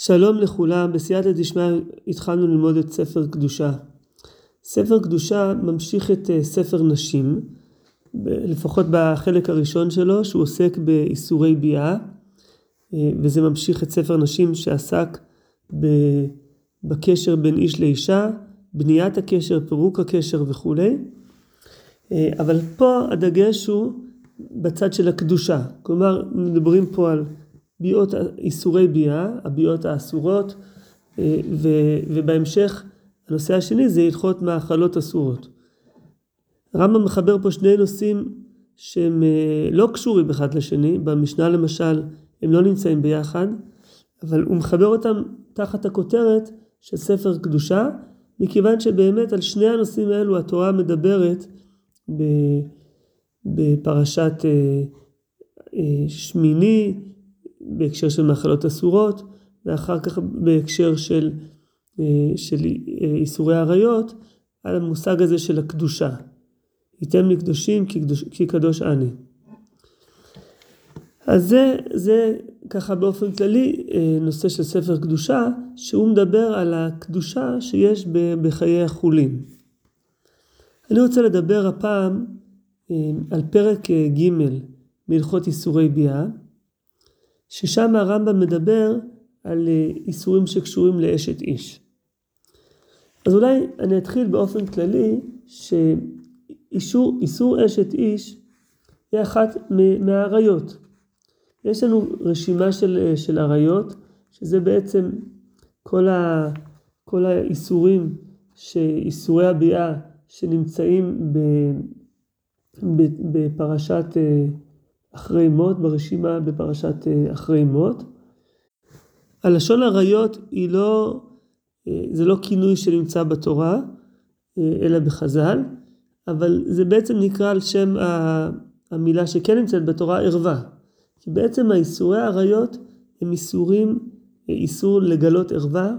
שלום לכולם, בסייעתא דשמיא התחלנו ללמוד את ספר קדושה. ספר קדושה ממשיך את אה, ספר נשים, לפחות בחלק הראשון שלו, שהוא עוסק באיסורי ביאה, אה, וזה ממשיך את ספר נשים שעסק בקשר בין איש לאישה, בניית הקשר, פירוק הקשר וכולי. אה, אבל פה הדגש הוא בצד של הקדושה, כלומר מדברים פה על ביאות איסורי ביאה, הביאות האסורות, אה, ובהמשך הנושא השני זה הלכות מאכלות אסורות. הרמב"ם מחבר פה שני נושאים שהם אה, לא קשורים אחד לשני, במשנה למשל הם לא נמצאים ביחד, אבל הוא מחבר אותם תחת הכותרת של ספר קדושה, מכיוון שבאמת על שני הנושאים האלו התורה מדברת בפרשת אה, שמיני, בהקשר של מאכלות אסורות, ואחר כך בהקשר של, אה, של אה, איסורי עריות, על המושג הזה של הקדושה. ייתם לי קדושים כי, קדוש, אני. אז זה, זה ככה באופן כללי אה, נושא של ספר קדושה, שהוא מדבר על הקדושה שיש בחיי החולין. אני רוצה לדבר הפעם על פרק ג' מהלכות איסורי ביאה. ששם הרמב"ם מדבר על אה, איסורים שקשורים לאשת איש. אז אולי אני אתחיל באופן כללי שאיסור אשת איש היא אחת מהאריות. יש לנו רשימה של, אה, של אריות, שזה בעצם כל, ה, כל האיסורים, איסורי הביאה שנמצאים ב, ב, בפרשת אה, אחרי מות, ברשימה בפרשת אה, אחרי מות. הלשון עריות היא לא, אה, זה לא כינוי שנמצא בתורה, אה, אלא בחז"ל, אבל זה בעצם נקרא על שם המילה שכן נמצאת בתורה ערווה. כי בעצם האיסורי העריות הם איסורים, איסור לגלות ערווה,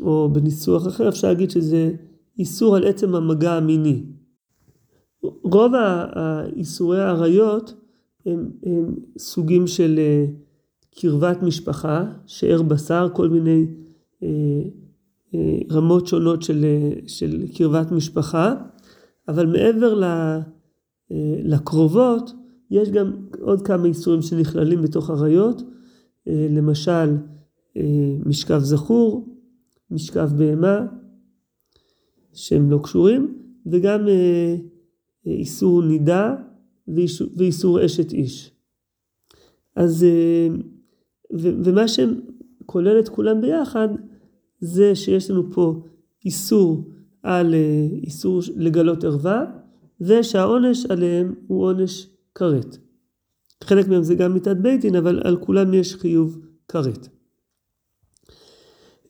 או בניסוח אחר אפשר להגיד שזה איסור על עצם המגע המיני. רוב האיסורי העריות הם, הם סוגים של uh, קרבת משפחה, שאר בשר, כל מיני uh, uh, רמות שונות של, של קרבת משפחה, אבל מעבר לקרובות, יש גם עוד כמה איסורים שנכללים בתוך עריות, למשל משכב זכור, משכב בהמה, שהם לא קשורים, וגם איסור נידה ואיסור אשת איש. אז, אה, ומה שכולל את כולם ביחד, זה שיש לנו פה איסור על אה, איסור לגלות ערווה, ושהעונש עליהם הוא עונש כרת. חלק מהם זה גם מיתת בית דין, אבל על כולם יש חיוב כרת.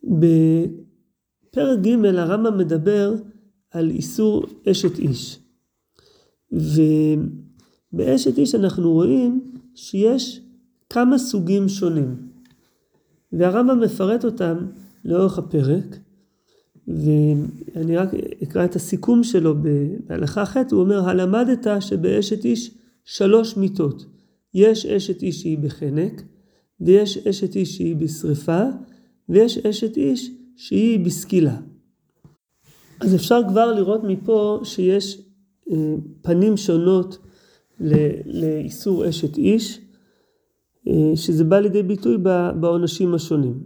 בפרק ג' הרמב"ם מדבר על איסור אשת איש. ו... באשת איש אנחנו רואים שיש כמה סוגים שונים. והרמב"ם מפרט אותם לאורך הפרק, ואני רק אקרא את הסיכום שלו בהלכה ח', הוא אומר, הלמדת שבאשת איש שלוש מיתות. יש אשת איש שהיא בחנק, ויש אשת איש שהיא בשריפה, ויש אשת איש שהיא בסקילה. אז אפשר כבר לראות מפה שיש אה, פנים שונות לאיסור אשת איש, אה, שזה בא לידי ביטוי בעונשים השונים.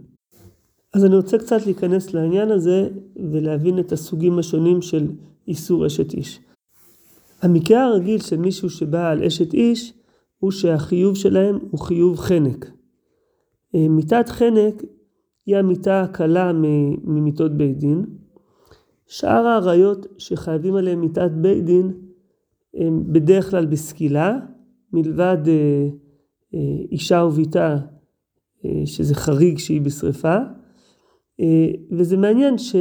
אז אני רוצה קצת להיכנס לעניין הזה ולהבין את הסוגים השונים של איסור אשת איש. המקרה הרגיל של מישהו שבא על אשת איש הוא שהחיוב שלהם הוא חיוב חנק. אה, מיתת חנק היא המיתה הקלה ממיתות בית דין. שאר האריות שחייבים עליהם מיתת בית דין בדרך כלל בסקילה, מלבד אה, אה, אישה וביתה, אה, שזה חריג שהיא בשריפה. וזה מעניין ש,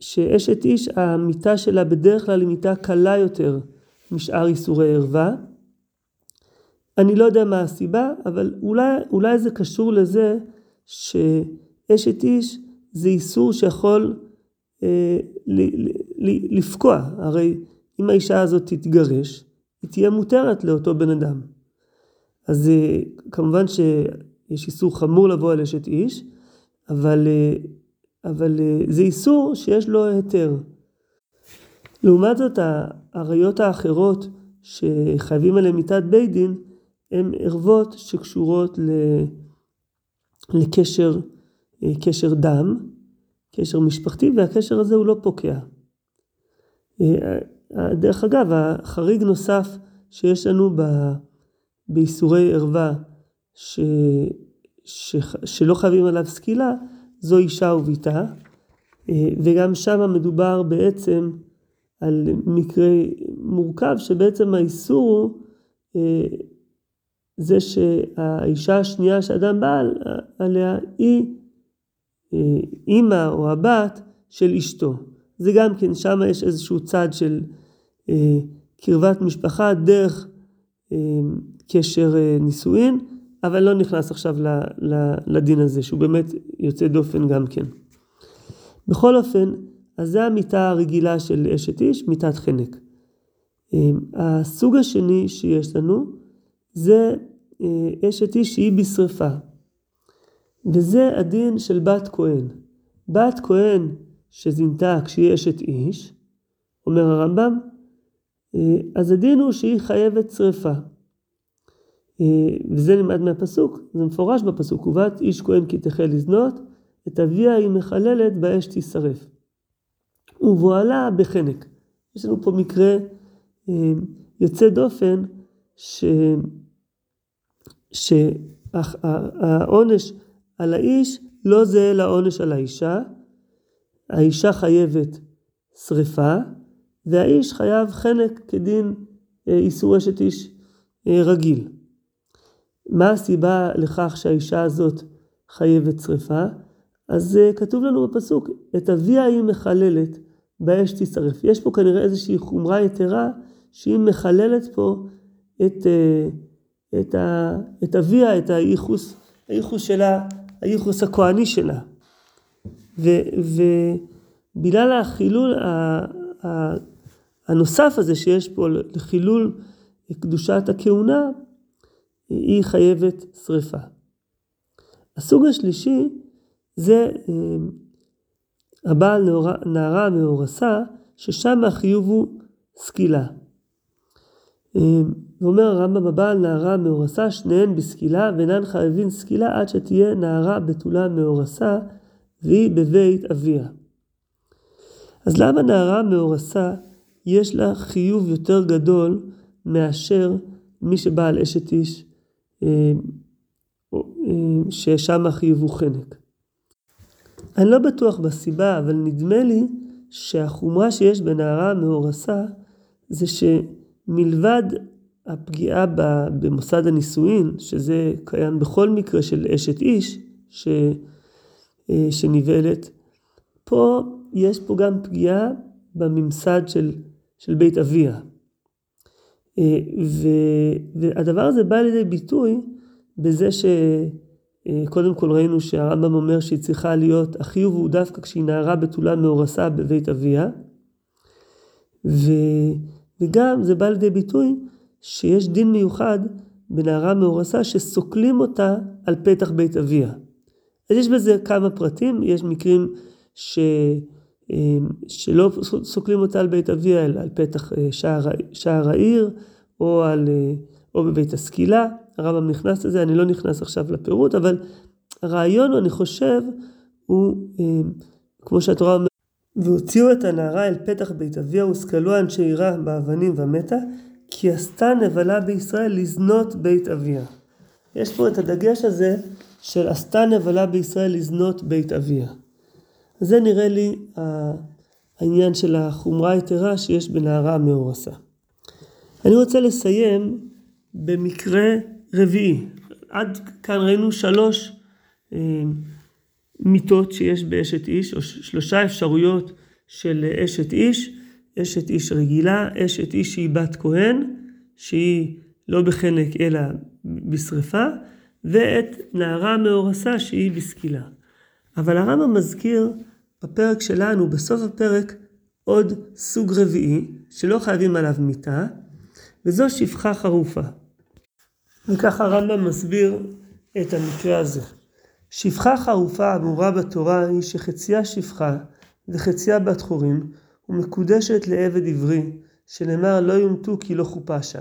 שאשת איש, המיטה שלה בדרך כלל היא מיטה קלה יותר משאר איסורי ערווה. אני לא יודע מה הסיבה, אבל אולי, אולי זה קשור לזה שאשת איש זה איסור שיכול אה, ל, ל, ל, לפקוע. הרי אם האישה הזאת תתגרש, היא תהיה מותרת לאותו בן אדם. אז אה, כמובן שיש איסור חמור לבוא על אשת איש, אבל, אבל זה איסור שיש לו היתר. לעומת זאת, העריות האחרות שחייבים עליהן מיתת בית דין, הן ערוות שקשורות לקשר קשר דם, קשר משפחתי, והקשר הזה הוא לא פוקע. דרך אגב, החריג נוסף שיש לנו ב, באיסורי ערווה, ש, ש, שלא חייבים עליו סקילה, זו אישה וביתה, וגם שם מדובר בעצם על מקרה מורכב, שבעצם האיסור הוא זה שהאישה השנייה שאדם בעל עליה היא אימא או הבת של אשתו. זה גם כן, שם יש איזשהו צד של אה, קרבת משפחה דרך אה, קשר אה, נישואין, אבל לא נכנס עכשיו לדין הזה, שהוא באמת יוצא דופן גם כן. בכל אופן, אז זה המיטה הרגילה של אשת איש, מיטת חנק. אה, הסוג השני שיש לנו זה אה, אשת איש שהיא בשרפה. וזה הדין של בת כהן. בת כהן שזינתה כשהיא אשת איש, אומר הרמב"ם, אה, אז הדין הוא שהיא חייבת שרפה. אה, וזה נלמד מהפסוק, זה מפורש בפסוק, ובת איש כהן כי תחל לזנות, את אביה היא מחללת באש תישרף. ובועלה בחנק. יש לנו פה מקרה אה, יוצא דופן, ש... שהעונש על האיש לא זהה לעונש על האישה. האישה חייבת שריפה, והאיש חייב חנק כדין אה, איסור אשת איש אה, רגיל. מה הסיבה לכך שהאישה הזאת חייבת שריפה? אז אה, כתוב לנו בפסוק, את אביה היא מחללת, באש תישרף. יש פה כנראה איזושהי חומרה יתרה, שהיא מחללת פה את, את, ה, את אביה, את הייחוס, הייחוס שלה הייחוס הכהני שלה. ובגלל החילול הנוסף הזה שיש פה לחילול קדושת הכהונה, היא חייבת שריפה. הסוג השלישי זה אה, הבעל נערה מאורסה, ששם החיוב הוא סקילה. ואומר הרמב"ם הבעל נערה מאורסה שניהן בסקילה ואינן חייבים סקילה עד שתהיה נערה בתולה מאורסה והיא בבית אביה. אז למה נערה מאורסה יש לה חיוב יותר גדול מאשר מי שבעל אשת איש אה, אה, ששם החיוב הוא חנק? אני לא בטוח בסיבה אבל נדמה לי שהחומרה שיש בנערה מאורסה זה ש... מלבד הפגיעה במוסד הנישואין, שזה קיים בכל מקרה של אשת איש ש, אה, שנבעלת, פה יש פה גם פגיעה בממסד של, של בית אביה. אה, והדבר הזה בא לידי ביטוי בזה שקודם אה, כל ראינו שהרמב"ם אומר שהיא צריכה להיות, החיוב הוא דווקא כשהיא נערה בתולה מאורסה בבית אביה. ו... וגם זה בא לידי ביטוי שיש דין מיוחד בנערה מאורסה שסוקלים אותה על פתח בית אביה. אז יש בזה כמה פרטים, יש מקרים ש... אה, שלא סוקלים אותה על בית אביה, אלא על פתח אה, שער, שער העיר, או, על, אה, או בבית הסקילה. הרמב"ם נכנס לזה, אני לא נכנס עכשיו לפירוט, אבל הרעיון, אני חושב, הוא, כמו שהתורה אומרת, והוציאו את הנערה אל פתח בית אביה וסקלו אנשי עירה באבנים ומתה, כי עשתה נבלה בישראל לזנות בית אביה. יש פה את הדגש הזה של עשתה נבלה בישראל לזנות בית אביה. זה נראה לי העניין של החומרה היתרה שיש בנערה מאורסה. אני רוצה לסיים במקרה רביעי. עד כאן ראינו שלוש אה, מיתות שיש באשת איש, או שלושה אפשרויות של אשת איש, אשת איש רגילה, אשת איש שהיא בת כהן, שהיא לא בחנק אלא בשרפה, ואת נערה מאורסה שהיא בסקילה. אבל הרמב"ם מזכיר בפרק שלנו, בסוף הפרק, עוד סוג רביעי, שלא חייבים עליו מיתה, וזו שפחה חרופה. וככה הרמב"ם מסביר את המקרה הזה. שפחה חרופה אמורה בתורה היא שחציה שפחה וחציה בת חורים ומקודשת לעבד עברי, שנאמר לא יומתו כי לא חופשה.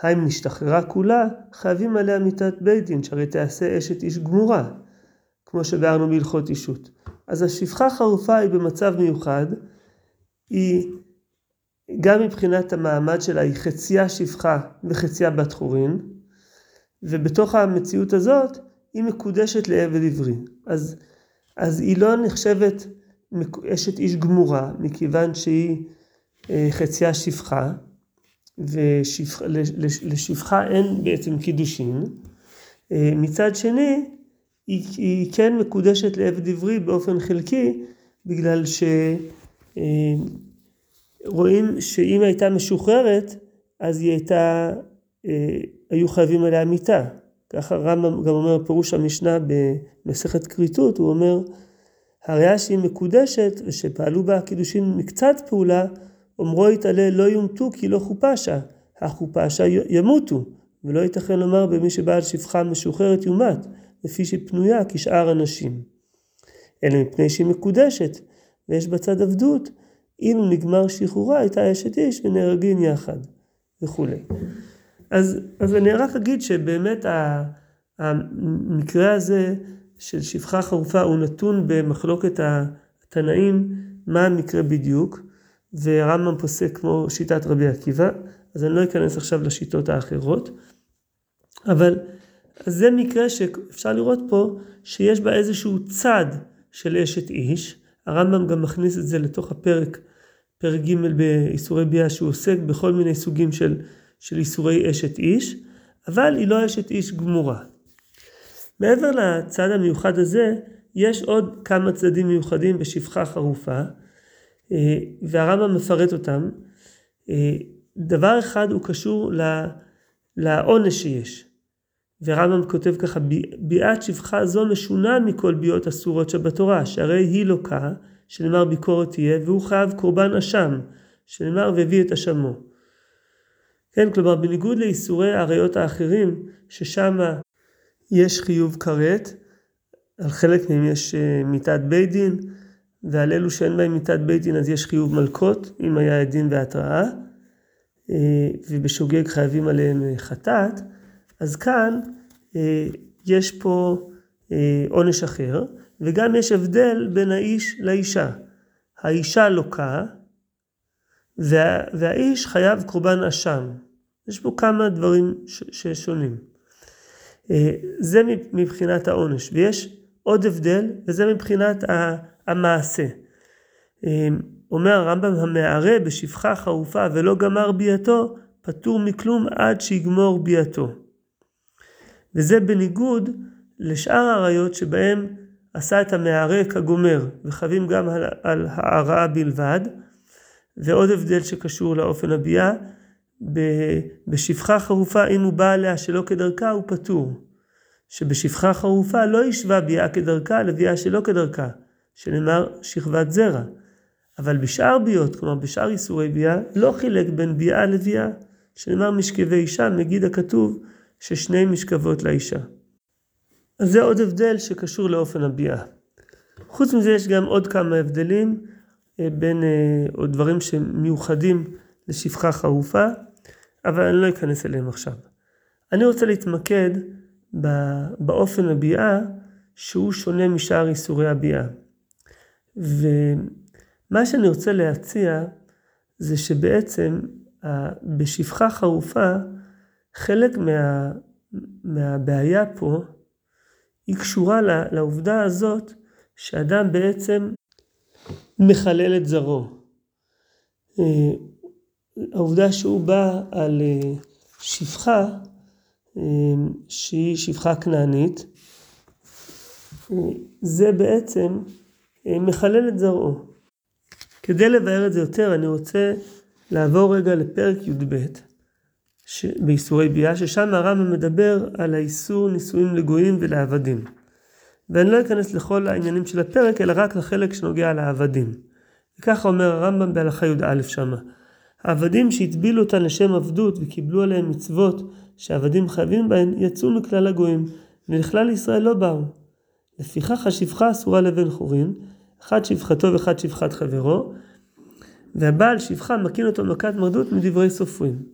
האם נשתחררה כולה, חייבים עליה מיתת בית דין, שהרי תעשה אשת איש גמורה, כמו שביארנו בהלכות אישות. אז השפחה חרופה היא במצב מיוחד, היא גם מבחינת המעמד שלה היא חציה שפחה וחציה בת חורין, ובתוך המציאות הזאת היא מקודשת לעבד עברי. אז, אז היא לא נחשבת אשת איש גמורה, מכיוון שהיא אה, חציה שפחה, ולשפחה אין בעצם קידושין. אה, מצד שני, היא, היא כן מקודשת לעבד עברי באופן חלקי, בגלל שרואים אה, שאם הייתה משוחררת, אז היא הייתה, היו חייבים עליה מיתה. ככה רמב"ם גם אומר פירוש המשנה במסכת כריתות, הוא אומר, הראיה שהיא מקודשת ושפעלו בה קידושין מקצת פעולה, אומרו יתעלה לא יומתו כי לא חופשה, החופשה ימותו, ולא ייתכן לומר במי שבעל שפחה משוחררת יומת, לפי שהיא פנויה כשאר הנשים. אלא מפני שהיא מקודשת, ויש בצד עבדות, אילו נגמר שחרורה הייתה אשת איש ונהרגין יחד, וכולי. אז, אז אני רק אגיד שבאמת המקרה הזה של שפחה חרופה הוא נתון במחלוקת התנאים, מה המקרה בדיוק, והרמב"ם פוסק כמו שיטת רבי עקיבא, אז אני לא אכנס עכשיו לשיטות האחרות, אבל זה מקרה שאפשר לראות פה שיש בה איזשהו צד של אשת איש, הרמב"ם גם מכניס את זה לתוך הפרק, פרק ג' באיסורי ביאה שהוא עוסק בכל מיני סוגים של של איסורי אשת איש, אבל היא לא אשת איש גמורה. מעבר לצד המיוחד הזה, יש עוד כמה צדדים מיוחדים בשפחה חרופה, אה, והרמב"ם מפרט אותם. אה, דבר אחד הוא קשור לעונש שיש. והרמב"ם כותב ככה, ביאת שפחה זו משונה מכל ביאות אסורות שבתורה, שהרי היא לוקה, שנאמר ביקורת תהיה, והוא חייב קורבן אשם, שנאמר והביא את אשמו. כן, כלומר בניגוד לאיסורי עריות האחרים, ששם יש חיוב כרת, על חלק מהם יש אה, מיתת בית דין, ועל אלו שאין בהם מיתת בית דין אז יש חיוב מלקות, אם היה עדין והתראה, אה, ובשוגג חייבים עליהם אה, חטאת, אז כאן יש פה עונש אחר, וגם יש הבדל בין האיש לאישה. האישה לוקה, וה, והאיש חייב קורבן אשם. יש פה כמה דברים ששונים. אה, זה מבחינת העונש, ויש עוד הבדל, וזה מבחינת המעשה. אה, אומר הרמב"ם, המערה בשפחה חרופה ולא גמר ביאתו, פטור מכלום עד שיגמור ביאתו. וזה בניגוד לשאר העריות שבהם עשה את המערה כגומר, וחווים גם על, על ההרעה בלבד. ועוד הבדל שקשור לאופן הביאה, בשפחה חרופה אם הוא בא עליה שלא כדרכה הוא פטור. שבשפחה חרופה לא ישבה ביאה כדרכה לביאה שלא כדרכה, שנאמר שכבת זרע. אבל בשאר ביות, כלומר בשאר איסורי ביאה, לא חילק בין ביאה לביאה, שנאמר משכבי אישה, מגיד הכתוב ששני משכבות לאישה. אז זה עוד הבדל שקשור לאופן הביאה. חוץ מזה יש גם עוד כמה הבדלים אה, בין אה, או דברים שמיוחדים לשפחה חרופה, אבל אני לא אכנס אליהם עכשיו. אני רוצה להתמקד באופן הביאה שהוא שונה משאר איסורי הביאה. ומה שאני רוצה להציע זה שבעצם בשפחה חרופה חלק מה, מהבעיה פה היא קשורה לעובדה הזאת שאדם בעצם מחלל את זרעו. אה, העובדה שהוא בא על אה, שפחה אה, שהיא שפחה כנענית, זה בעצם מחלל את זרעו. כדי לבאר את זה יותר אני רוצה לעבור רגע לפרק י"ב באיסורי ביאה, ששם הרמב"ם מדבר על האיסור נישואים לגויים ולעבדים. ואני לא אכנס לכל העניינים של הפרק, אלא רק לחלק שנוגע לעבדים. וככה אומר הרמב"ם בהלכה י"א שמה. העבדים שהטבילו אותן לשם עבדות וקיבלו עליהם מצוות שעבדים חייבים בהן, יצאו מכלל הגויים, ולכלל ישראל לא באו. לפיכך השפחה אסורה לבן חורין, אחד שפחתו ואחד שפחת חברו, והבעל שפחה מקין אותו מכת מרדות מדברי סופרים.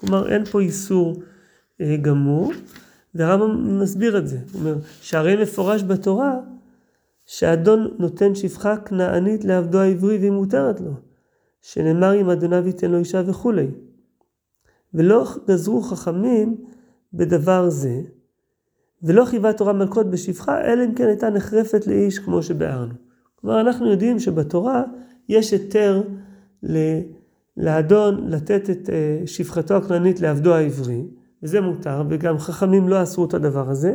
כלומר אין פה איסור אה, גמור, והרמב"ם מסביר את זה. הוא אומר שהרי מפורש בתורה שאדון נותן שפחה כנענית לעבדו העברי והיא מותרת לו, שנאמר אם אדוניו ייתן לו אישה וכולי. ולא גזרו חכמים בדבר זה, ולא חייבה תורה מלכות בשפחה, אלא אם כן הייתה נחרפת לאיש כמו שביארנו. כלומר, אנחנו יודעים שבתורה יש היתר לאדון לתת את אה, שפחתו הכנענית לעבדו העברי, וזה מותר, וגם חכמים לא אסרו את הדבר הזה.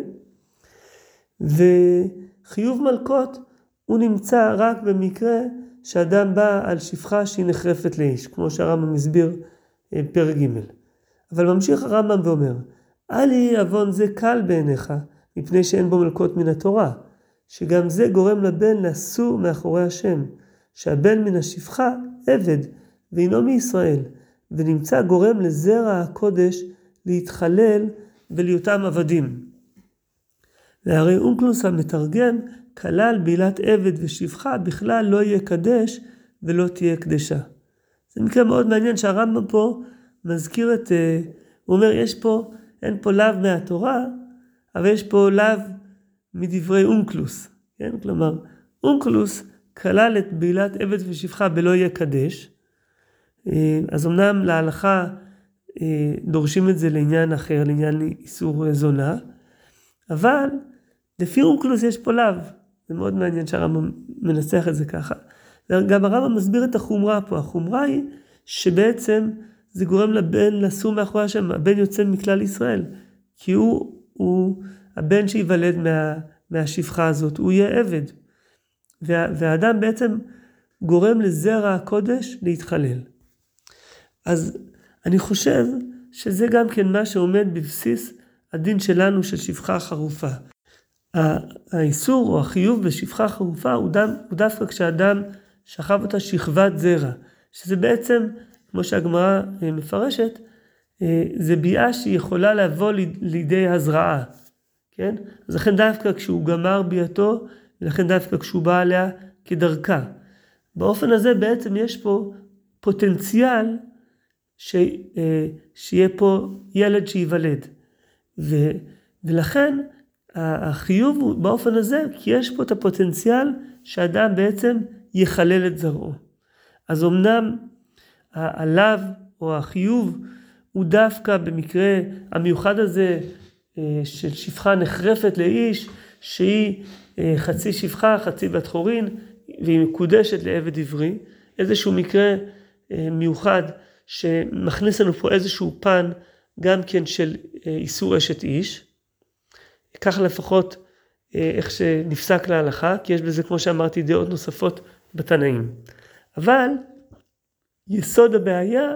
וחיוב מלכות הוא נמצא רק במקרה שאדם בא על שפחה שהיא נחרפת לאיש, כמו שהרמב"ם הסביר אה, פרק ג'. אבל ממשיך הרמב"ם ואומר, אל יהי עוון זה קל בעיניך, מפני שאין בו מלכות מן התורה, שגם זה גורם לבן לסור מאחורי השם, שהבן מן השפחה עבד, ואינו מישראל, ונמצא גורם לזרע הקודש להתחלל ולהיותם עבדים. והרי אונקלוס המתרגם כלל בעילת עבד ושפחה בכלל לא יהיה קדש ולא תהיה קדשה. זה מקרה מאוד מעניין שהרמב"ם פה מזכיר את, אה, הוא אומר יש פה, אין פה לאו מהתורה, אבל יש פה לאו מדברי אונקלוס, כן? כלומר, אונקלוס כלל את בעילת עבד ושפחה בלא יהיה קדש, אז אמנם להלכה אה, דורשים את זה לעניין אחר, לעניין איסור זונה, אבל לפי אונקלוס יש פה לאו, זה מאוד מעניין שהרמב"ם מנסח את זה ככה. גם הרמב"ם מסביר את החומרה פה, החומרה היא שבעצם זה גורם לבן לסור מאחורי השם, הבן יוצא מכלל ישראל, כי הוא, הוא הבן שייוולד מה, מהשפחה הזאת, הוא יהיה עבד. וה, והאדם בעצם גורם לזרע הקודש להתחלל. אז אני חושב שזה גם כן מה שעומד בבסיס הדין שלנו של שפחה חרופה. האיסור או החיוב בשפחה חרופה הוא, דם, הוא דווקא כשאדם שכב אותה שכבת זרע, שזה בעצם, כמו שהגמרא אה, מפרשת, אה, זה ביאה שהיא יכולה לבוא לידי הזרעה, כן? אז לכן דווקא כשהוא גמר ביאתו, ולכן דווקא כשהוא בא עליה כדרכה. באופן הזה בעצם יש פה פוטנציאל ש, אה, שיהיה פה ילד שייוולד. ו, ולכן החיוב הוא באופן הזה, כי יש פה את הפוטנציאל שאדם בעצם יחלל את זרעו. אז אמנם הלאו או החיוב הוא דווקא במקרה המיוחד הזה אה, של שפחה נחרפת לאיש, שהיא אה, חצי שפחה, חצי בת חורין, והיא מקודשת לעבד עברי, איזשהו מקרה מיוחד שמכניס לנו פה איזשהו פן גם כן של אה, איסור אשת איש. ככה לפחות אה, איך שנפסק להלכה, כי יש בזה, כמו שאמרתי, דעות נוספות בתנאים. אבל יסוד הבעיה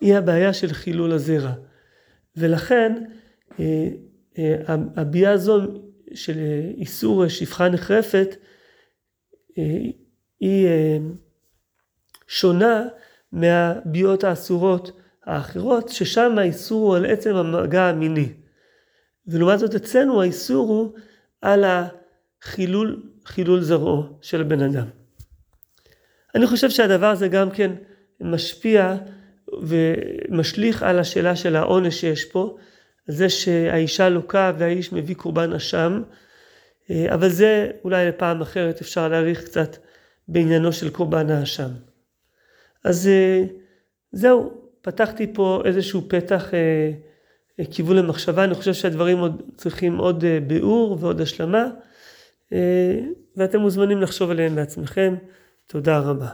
היא הבעיה של חילול הזרע. ולכן אה, הביאה הזו של איסור שפחה נחרפת היא שונה מהביאות האסורות האחרות, ששם האיסור הוא על עצם המגע המיני. ולעומת זאת אצלנו האיסור הוא על החילול, חילול זרעו של הבן אדם. אני חושב שהדבר הזה גם כן משפיע ומשליך על השאלה של העונש שיש פה, זה שהאישה לוקה והאיש מביא קורבן אשם, אבל זה אולי לפעם אחרת אפשר להעריך קצת בעניינו של קורבן האשם. אז אה, זהו, פתחתי פה איזשהו פתח, אה, אה, כיוון למחשבה, אני חושב שהדברים עוד צריכים עוד ביאור ועוד השלמה, ואתם מוזמנים לחשוב עליהם בעצמכם. תודה רבה.